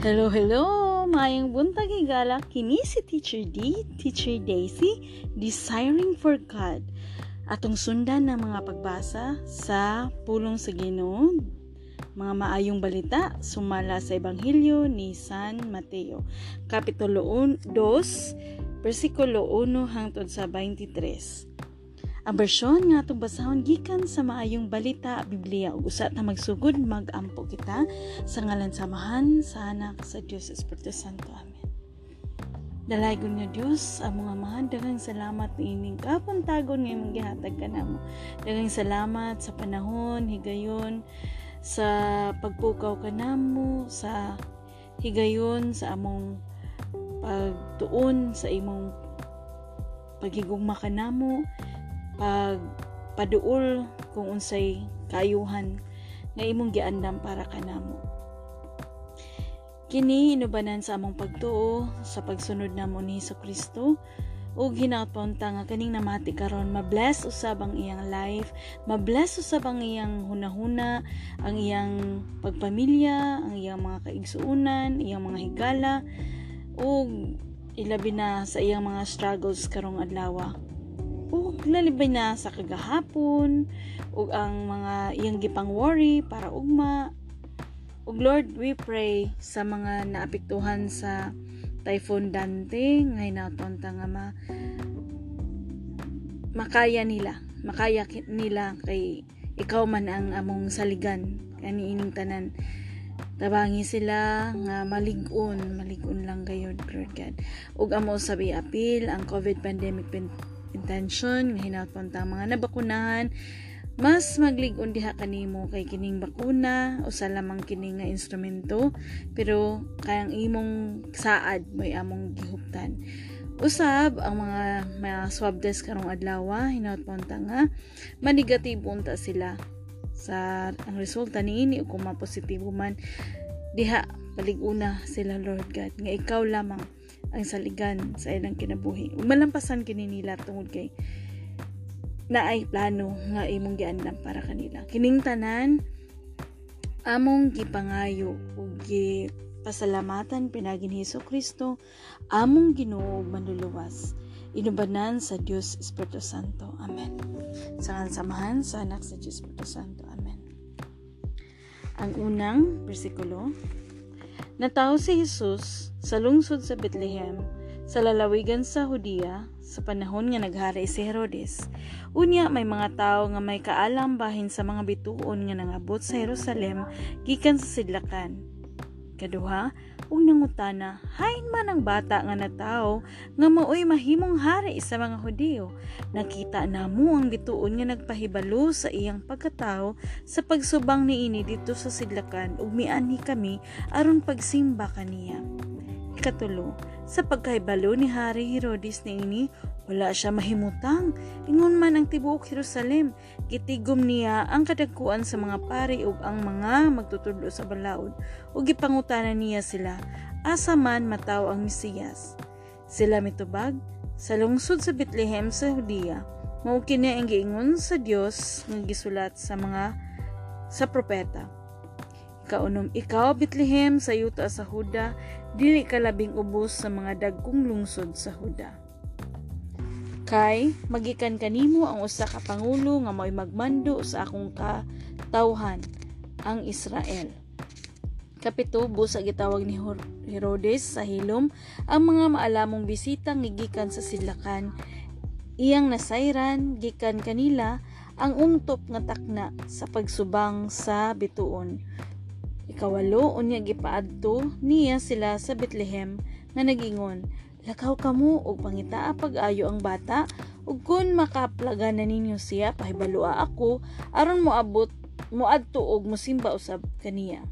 Hello, hello! Mayang buntag higala, kini si Teacher D, Teacher Daisy, Desiring for God. Atong sundan ng mga pagbasa sa pulong sa Ginoo, mga maayong balita sumala sa Ebanghelyo ni San Mateo, Kapitulo 2, versikulo 1 hangtod sa 23. Ang bersyon nga itong basahon gikan sa maayong balita Biblia ug usa ta magsugod magampo kita sa ngalan samahan sa anak sa Dios Espiritu Santo. Amen. Dalaygon nga Dios ang mga mahal daghang salamat ni ining kapuntagon nga imong gihatag kanamo. Daghang salamat sa panahon higayon sa pagpukaw kanamo sa higayon sa among pagtuon sa imong paghigugma kanamo pag paduol kung unsay kayuhan nga imong giandam para kanamo. Kini inubanan sa among pagtuo sa pagsunod namo ni Hesus Kristo ug hinaut nga kaning namati karon mabless usab ang iyang life mabless usab ang iyang hunahuna ang iyang pagpamilya ang iyang mga kaigsuunan iyang mga higala ug ilabi na sa iyang mga struggles karong adlaw ug lalibay na sa kagahapon ug ang mga iyang gipang worry para ugma. Ug Lord we pray sa mga naapektuhan sa Typhoon Dante ngay naton ta nga ma makaya nila makaya nila kay ikaw man ang among saligan. Kani ining tanan tabangi sila nga maligon maligon lang gayud Lord God. Ug amo sabi apil ang COVID pandemic intention nga hinapunta mga nabakunahan. Mas magligon diha kanimo kay kining bakuna o sa lamang kining nga instrumento pero kayang imong saad mo'y among gihuptan. Usab ang mga mga swab test karong adlaw hinapunta nga manegatibo unta sila. Sa ang resulta niini kung mapositibo man diha paliguna sila Lord God. Nga ikaw lamang ang saligan sa ilang kinabuhi. Ug malampasan kini nila tungod kay na ay plano nga imong giandam para kanila. Kining tanan among gipangayo ug gi pasalamatan pinagin Hesus Kristo among Ginoo manluluwas inubanan sa Dios Espiritu Santo. Amen. Sa samahan sa anak sa Dios Espiritu Santo. Amen. Ang unang bersikulo Natao si Jesus sa lungsod sa Bethlehem, sa lalawigan sa Hudiya, sa panahon nga naghari si Herodes. Unya may mga tao nga may kaalam bahin sa mga bituon nga nangabot sa Jerusalem gikan sa sidlakan. Kaduha, ug nangutana, hain man ang bata nga natawo nga maoy mahimong hari sa mga Hudiyo. Nakita namo ang bituon nga nagpahibalo sa iyang pagkatao sa pagsubang niini dito sa sidlakan ug mianhi kami aron pagsimba kaniya. Ikatulo, sa pagkahibalo ni Hari Herodes niini, wala siya mahimutang. Ingon man ang tibuok Jerusalem, gitigom niya ang kadagkuan sa mga pari ug ang mga magtutudlo sa balaod ug gipangutanan niya sila asa man mataw ang Mesiyas. Sila mitubag sa lungsod sa Bethlehem sa Hudiya. Mao kini ang giingon sa Dios nga gisulat sa mga sa propeta. Kaunom ikaw Bethlehem sa yuta sa Huda, dili ka labing ubos sa mga dagkong lungsod sa Huda kay magikan kanimo ang usa ka pangulo nga mo'y magmando sa akong katawhan ang Israel. Kapito, busa gitawag ni Herodes sa hilom ang mga maalamong bisita nga gikan sa silakan. Iyang nasayran gikan kanila ang ungtop nga takna sa pagsubang sa bituon. Ikawalo unya gipaadto niya sila sa Bethlehem nga nagingon Lakaw kamo og pangitaa pag-ayo ang bata ug kun makaplaga na ninyo siya pahibalua ako aron moabot moadto og mosimba usab kaniya.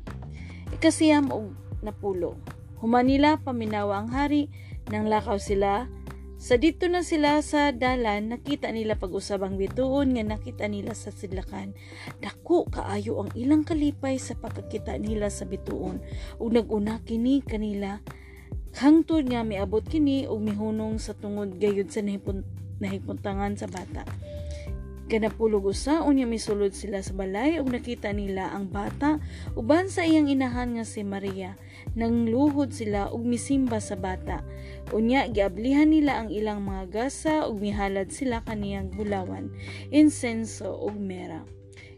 Ikasiyam og napulo. Humanila paminawa ang hari nang lakaw sila sa dito na sila sa dalan, nakita nila pag-usab ang bituon nga nakita nila sa sidlakan. Dako kaayo ang ilang kalipay sa pagkakita nila sa bituon. Ug naguna kini kanila Hangtod nga miabot kini og mihunong sa tungod gayud sa nahipun nahipuntangan sa bata. Kanapulog usa unya misulod sila sa balay ug nakita nila ang bata uban sa iyang inahan nga si Maria. Nang luhod sila ug misimba sa bata. Unya giablihan nila ang ilang mga gasa ug mihalad sila kaniyang bulawan, insenso ug mera.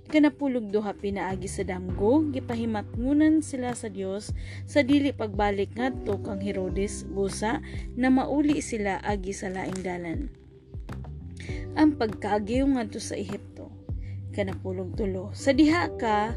Kanapulog duha pinaagi sa damgo, gipahimatngunan sila sa Dios sa dili pagbalik ngadto kang Herodes busa na mauli sila agi sa laing dalan ang pagkaagyo ngadto sa Ehipto kanapulog tulo sa diha ka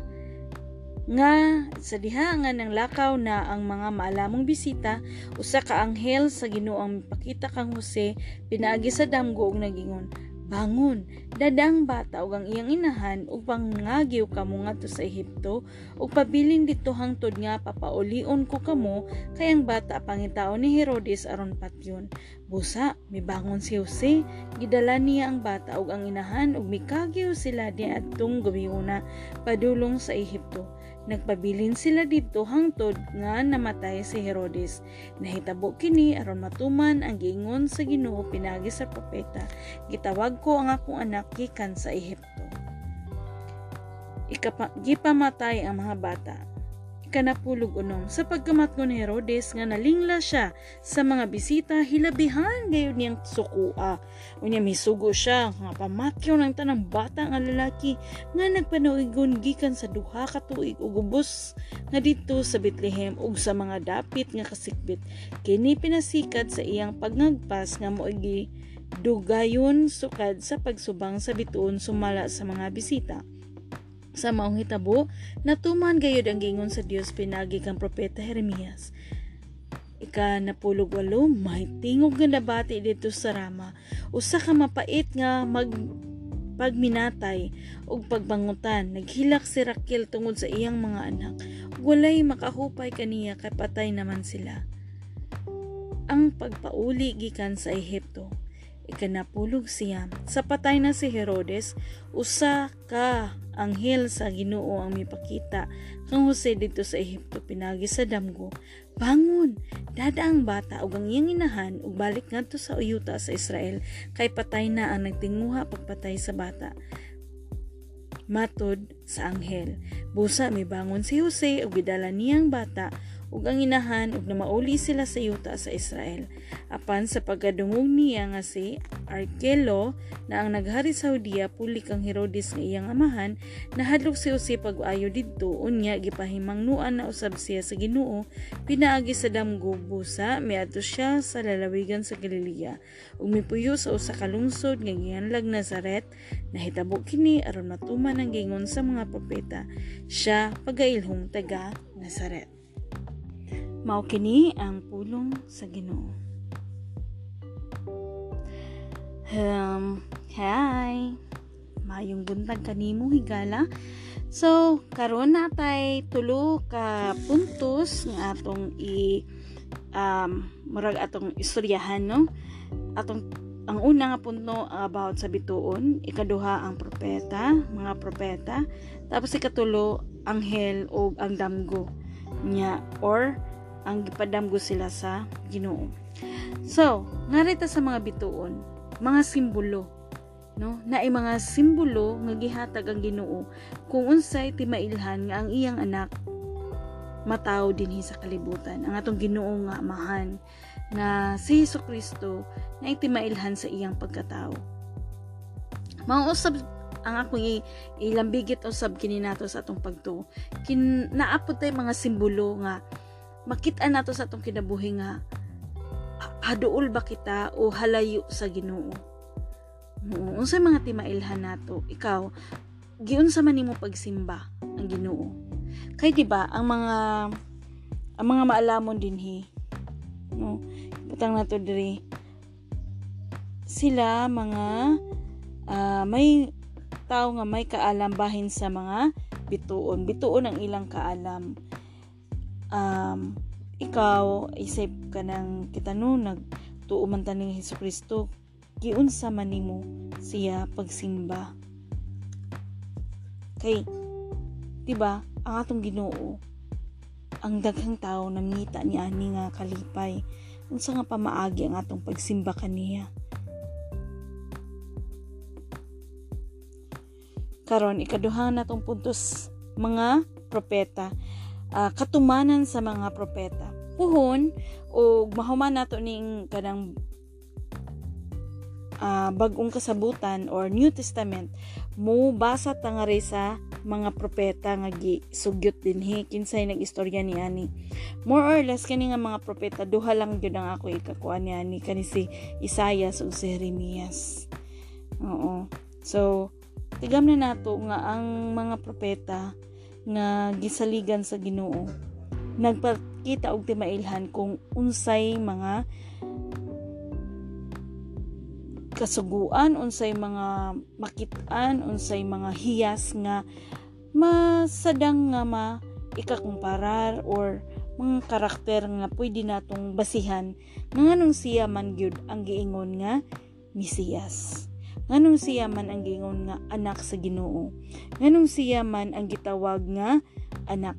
nga sa diha nga nang lakaw na ang mga maalamong bisita usa ka anghel sa Ginoo ang mipakita kang Jose pinaagi sa damgo ug nagingon bangon dadang bata ug ang iyang inahan ug pangagiw kamo ngadto sa Ehipto ug pabilin dito hangtod nga papaulion ko kamo kay ang bata pangitaon ni Herodes aron patyon. Busa mibangon si Jose gidala niya ang bata ug ang inahan ug mikagiw sila di adtong gabihuna padulong sa Ehipto Nagpabilin sila dito hangtod nga namatay si Herodes. Nahitabo kini aron matuman ang giingon sa Ginoo pinagi sa propeta. Gitawag ko ang akong anak gikan sa Ehipto. Ikapa, gipamatay ang mga bata kanapulog unom. Sa pagkamatno ni Herodes nga nalingla siya sa mga bisita hilabihan gayon niyang sukua. Unya misugo siya nga pamatyo ng tanang bata nga lalaki nga nagpanuigon gikan sa duha ka tuig ug ubos nga dito sa Bethlehem ug sa mga dapit nga kasikbit. Kini pinasikat sa iyang pagngagpas nga moigi dugayon sukad sa pagsubang sa bituon sumala sa mga bisita sa maong hitabo, natuman gayod ang gingon sa Dios pinagi kang propeta Jeremias. Ika napulog walo, may tingog nga nabati dito sa Rama. Usa ka mapait nga mag pagminatay ug pagbangutan naghilak si Raquel tungod sa iyang mga anak walay makahupay kaniya kay patay naman sila ang pagpauli gikan sa Ehipto ikanapulog siya. Sa patay na si Herodes usa ka anghel sa Ginoo ang mipakita. Kang Jose dito sa Ehipto pinagi sa damgo bangon dada ang bata ug ang iyang inahan ug balik ngadto sa uyuta sa Israel kay patay na ang nagtinguha pagpatay sa bata. Matod sa anghel busa mibangon si Jose ug gidala niyang bata ug ang inahan ug namauli sila sa yuta sa Israel. Apan sa pagkadungog niya nga si Arkelo na ang naghari sa Hudiya puli kang Herodes nga iyang amahan nahadlok si Jose pag-ayo didto. Unya gipahimangnuan na usab siya sa Ginoo pinaagi sa damgo busa miadto siya sa lalawigan sa Galilea. Ug mipuyo sa usa ka lungsod nga gihanlag Nazaret nahitabo kini aron matuman ang gingon sa mga propeta. Siya pagailhong taga Nazaret Mao kini ang pulong sa Ginoo. Um, hi. Mayong buntag kanimo higala. So, karon natay tulo ka puntos nga atong i um murag atong istoryahan no. Atong ang una nga punto about sa bituon, ikaduha ang propeta, mga propeta, tapos ikatulo anghel o ang damgo nya or ang gipadamgo sila sa Ginoo. So, narita sa mga bituon, mga simbolo, no? Na mga simbolo nga gihatag ang Ginoo kung unsay timailhan nga ang iyang anak mataw dinhi sa kalibutan. Ang atong Ginoo nga amahan na si Hesus Kristo na itimailhan sa iyang pagkatao. Mga usab ang akong ilambigit usab kini nato sa atong pagtuo. Kin naapod tay mga simbolo nga makita nato sa atong kinabuhi nga haduol ba kita o halayo sa Ginoo? No, unsay mga timailhan nato? Ikaw giunsa man nimo pagsimba ang Ginoo. Kay di ba ang mga ang mga maalamon dinhi no? Butang nato diri sila mga uh, may tao nga may kaalam bahin sa mga bituon. Bituon ang ilang kaalam um, ikaw isip ka ng kita no nagtuo man taning Hesus Kristo giunsa man nimo siya pagsimba. Kay diba ang atong Ginoo ang daghang tao namita ni ani nga kalipay unsa nga pamaagi ang atong pagsimba kaniya karon ikaduha na tong puntos mga propeta uh, katumanan sa mga propeta. Puhon o mahuman nato ning kanang uh, bagong kasabutan or New Testament mo basa ta nga sa mga propeta nga gisugyot dinhi kinsay nagistorya ni ani. More or less kani nga mga propeta duha lang gyud ang ako ikakuan ni ani kani si Isaiah ug si Jeremias. Oo. So tigam na nato nga ang mga propeta nga gisaligan sa Ginoo. Nagpakita og timailhan kung unsay mga kasuguan unsay mga makitaan unsay mga hiyas nga masadang nga ma ikakumparar or mga karakter nga pwede natong basihan nga nganong siya man gyud ang giingon nga Mesiyas nganong siya man ang giingon nga anak sa Ginoo nganong siya man ang gitawag nga anak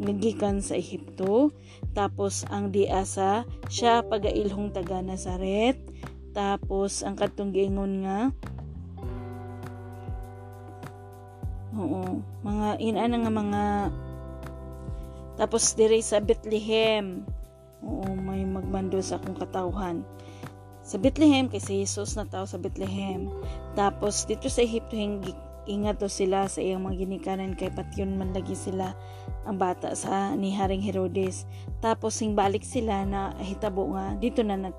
nagikan sa Ehipto tapos ang diasa siya pagailhong taga Nazaret tapos, ang katong giingon nga, Oo, mga inana nga mga tapos dire sa Bethlehem. Oo, may magmando sa akong katawhan. Sa Bethlehem kay si Jesus na tao sa Bethlehem. Tapos dito sa Ehipto ingat to sila sa iyang mga ginikanan kay patyon man lagi sila ang bata sa ni Haring Herodes. Tapos sing balik sila na hitabo nga dito na nag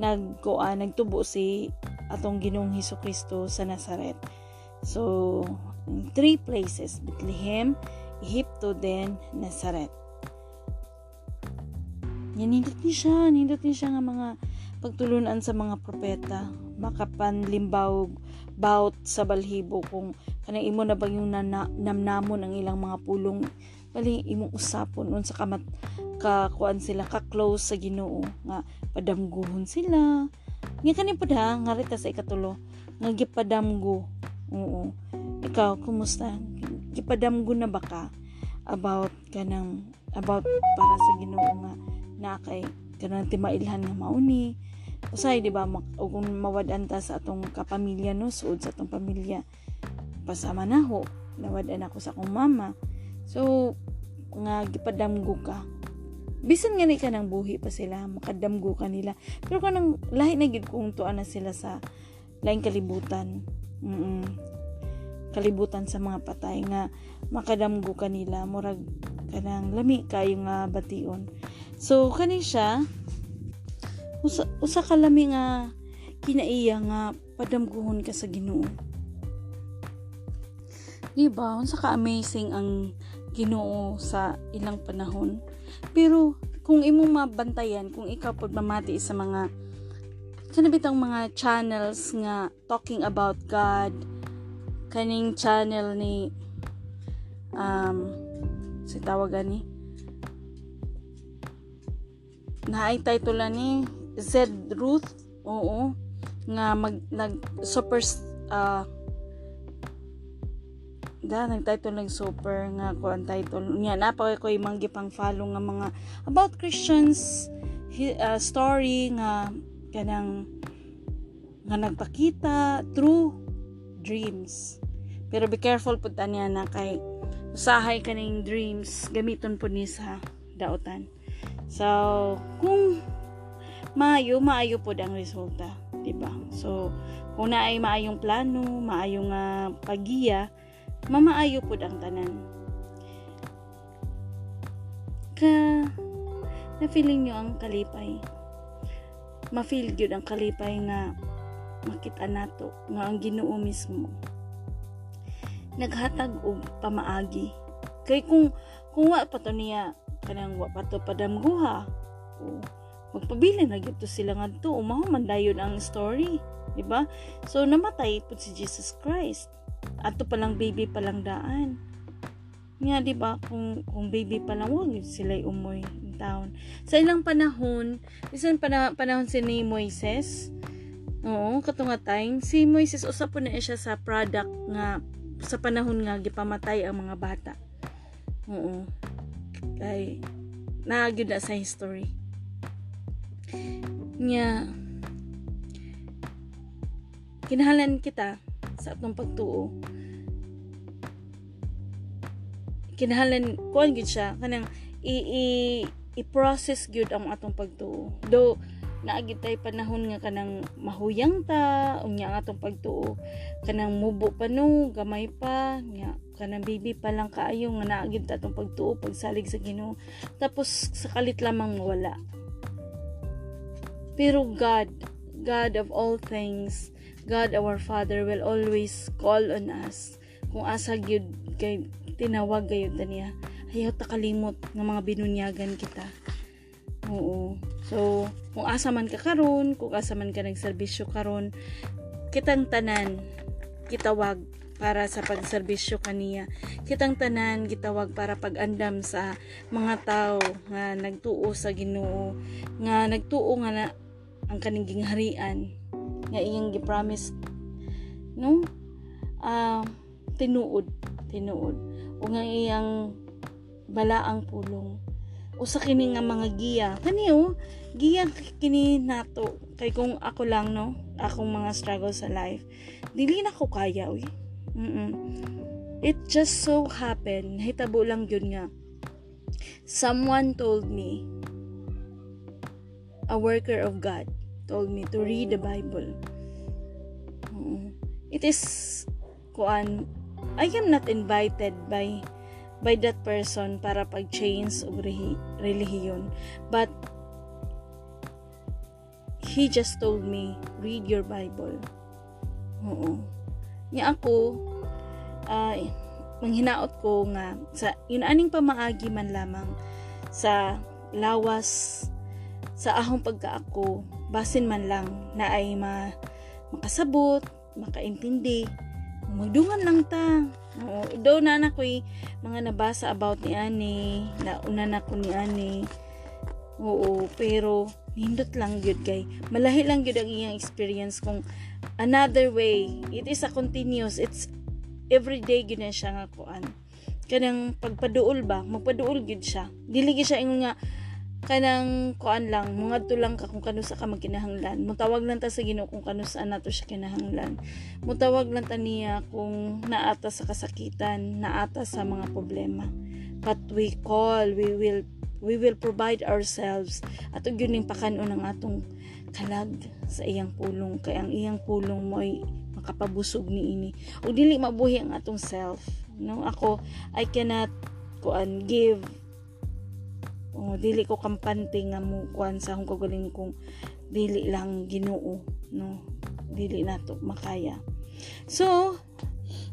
nagkuan nagtubo si atong Ginoong Hesus Kristo sa Nazaret. So, three places, Bethlehem, Egypto, then Nazaret. Yan, nindot ni siya, nindot ni siya nga mga pagtulunan sa mga propeta, makapanlimbaw bawt sa balhibo kung kanang imo na ba yung namnamon ang ilang mga pulong. Bali imong usapon unsa kamat ka kuan sila ka close sa Ginoo nga padamguhon sila. Nga kani pud ha nga rita sa ikatulo nga gipadamgo. Oo. Ikaw kumusta? Gipadamgo na ba ka about kanang about para sa Ginoo nga na kay kanang timailhan nga mauni usay di ba kung mawadan ta sa atong kapamilya no suod sa atong pamilya pasama na ho nawadan ako sa akong mama. So nga gipadamgo ka. Bisan nga ni ka ng buhi pa sila makadamgo ka nila. Pero kanang lahi na gid kung tuan na sila sa laing kalibutan. Mm kalibutan sa mga patay nga makadamgo ka nila murag kanang lami kayo nga bation so kani siya usa, usa ka lami nga kinaiya nga padamguhon ka sa Ginoo. Di ba unsa ka amazing ang Ginoo sa ilang panahon? Pero kung imong mabantayan, kung ikaw pod mamati sa mga kanabitang mga channels nga talking about God, kaning channel ni um si tawagan ni naay title ni Z Ruth oo nga mag nag super uh, da nag title ng super nga ko ang title. Nya napaka ko imang gipang follow nga mga about Christians uh, story nga kanang nga nagpakita through dreams. Pero be careful pud tanya na kay usahay kaning dreams gamiton pud ni sa daotan. So kung maayo maayo pud ang resulta di ba? So kung naay maayong plano maayong uh, pagiya mamaayo pud ang tanan. Ka na feeling nyo ang kalipay? Ma-feel gyud ang kalipay nga makita nato nga ang Ginoo mismo. Naghatag og pamaagi. Kay kung kung wa pa to niya kanang wa pa to padamguha o magpabilin na gyud sila ngadto. Umaho man dayon ang story di ba? So namatay pud si Jesus Christ. Ato palang baby pa lang daan. Nga di ba? Kung kung baby pa lang wag sila umoy in town sa ilang panahon bisan pana, panahon si ni Moises. Oo katunga time si Moises usap po na siya sa product nga sa panahon nga gipamatay ang mga bata. Oo. Kay naagyo na sa history nga kinahanglan kita sa atong pagtuo. Kinahanglan kuan gyud siya kanang i, i i-process gyud ang atong pagtuo. Do naagid tay panahon nga kanang mahuyang ta unya ang atong pagtuo. Kanang mubo pa no gamay pa nya kanang bibi pa lang kaayo nga naagid ta atong pagtuo pagsalig sa Ginoo. Tapos sa kalit lamang mawala pero God God of all things God our Father will always call on us. Kung asa gyud kay tinawag gayud niya ayaw ta kalimot nga mga binunyagan kita. Oo. So kung asa man ka karon kung asa man ka nagserbisyo karon kitang tanan kitawag para sa pagserbisyo kaniya kitang tanan gitawag para pag-andam sa mga tao nga nagtuo sa Ginoo nga nagtuo nga na ang kaning gingharian nga iyang gipromise no? Uh, tinuod tinuod. O nga iyang balaang pulong. Usa kini nga mga giya. Kani oh giya kini nato. Kay kung ako lang no? Akong mga struggle sa life. Dili na ko kaya uy. Mm it just so happened hitabo lang yun nga. Someone told me a worker of God told me to read the Bible mm it is kuan I am not invited by by that person para pag-change og relihiyon. But he just told me, read your Bible. Oo. Nya ako, uh, manghinaot ko nga, sa yun aning pamaagi man lamang sa lawas sa ahong pagkaako, basin man lang na ay ma, makasabot, makaintindi, magdungan lang ta Oo, do na na ko'y mga nabasa about ni Ani, nauna na ko ni Ani. Oo, pero nindot lang gyud kay malahi lang gyud ang iyang experience kung another way. It is a continuous, it's everyday gyud na siya nga kuan. Kanang pagpaduol ba, magpaduol gyud siya. Dili gyud siya ingon nga kanang kuan lang mungadto lang ka kung kanusa ka magkinahanglan. Mutawag lang ta sa Ginoo kung kanusa nato siya kinahanglan. Mutawag lang ta niya kung naata sa kasakitan naata sa mga problema. But we call we will we will provide ourselves. At yun pakanon ang atong kalag sa iyang pulong. Kay ang iyang pulong mo ay makapabusog ni ini. Ug dili mabuhi ang atong self. No ako I cannot kuan give oh, dili ko kampante nga mo kuan sa akong kagaling kung dili lang Ginoo no? Dili nato makaya. So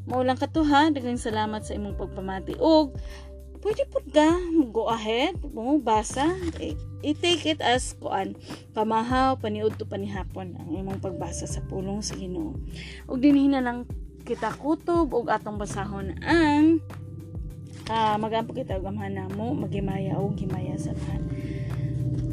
mao lang kato ha? Daghang salamat sa imong pagpamati. Og pwede pud ka go ahead mo basa. I-take it as kuan pamahaw paniud to panihapon ang imong pagbasa sa pulong sa Ginoo. Ug dinhi na lang kita kutob og atong basahon ang uh, magampo kita og amahan namo magimaya og gimaya sa tanan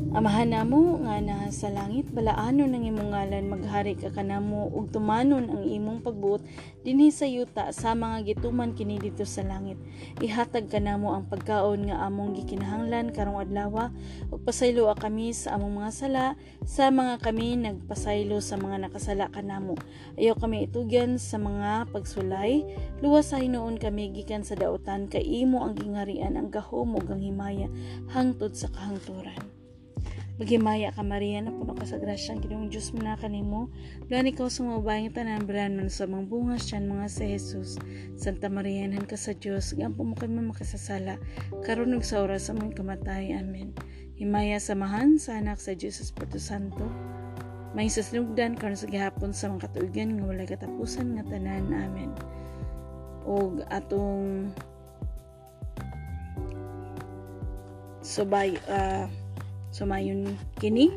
Amahan namo nga na sa langit balaanon ang imong ngalan maghari ka kanamo ug tumanon ang imong pagbuot dinhi sa yuta sa mga gituman kini dito sa langit. Ihatag kanamo ang pagkaon nga among gikinahanglan karong adlaw ug pasaylo kami sa among mga sala sa mga kami nagpasaylo sa mga nakasala kanamo ayaw kami itugyan sa mga pagsulay. Luwas sa hinuon kami gikan sa dautan kay imo ang gingarian ang gahom ug ang himaya hangtod sa kahangturan Magimaya ka Maria na puno ka sa grasya ang Ginoong Diyos mo na kanimo. Bulan ikaw sa mga bayang tanan beran man sa mga bunga siyan mga sa Jesus. Santa Maria nan ka sa Diyos. Gampo mo kami makasasala. Karunog sa oras sa mong kamatay. Amen. Himaya samahan sa anak sa Diyos Espiritu Santo. May saslugdan karon sa gihapon sa mga katuigan nga walay katapusan nga tanan. Amen. Og atong subay uh, Sumayon kini.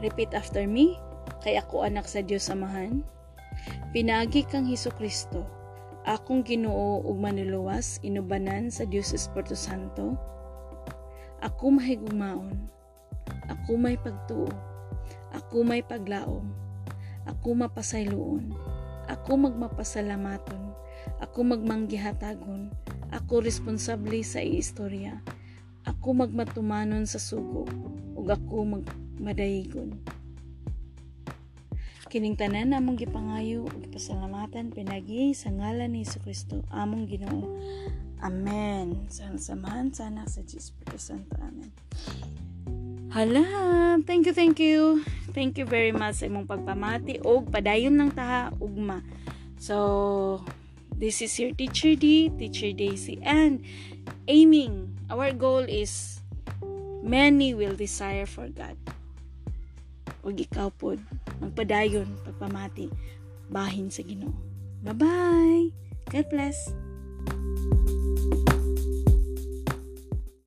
Repeat after me. Kay ako anak sa Dios Amahan. Pinagi kang Hesus Kristo. Akong Ginoo ug manuluwas inubanan sa Dios Espiritu Santo. Ako mahigugmaon. Ako may pagtuo. Ako may paglaom. Ako mapasayloon. Ako magmapasalamaton. Ako magmanggihatagon. Ako responsable sa istorya ako magmatumanon sa sugo ug ako magmadayigon kining tanan among gipangayo ug pasalamatan pinagi sa ngalan ni Kristo among Ginoo Amen. Sa samahan sana sa Espiritu Santo. Amen. Hala, thank you, thank you. Thank you very much sa imong pagpamati og padayon lang taha ugma. So, this is your teacher D, teacher Daisy, and aiming. Our goal is many will desire for God. Ug ikaw pod magpadayon pagpamati bahin sa Ginoo. Bye-bye. God bless.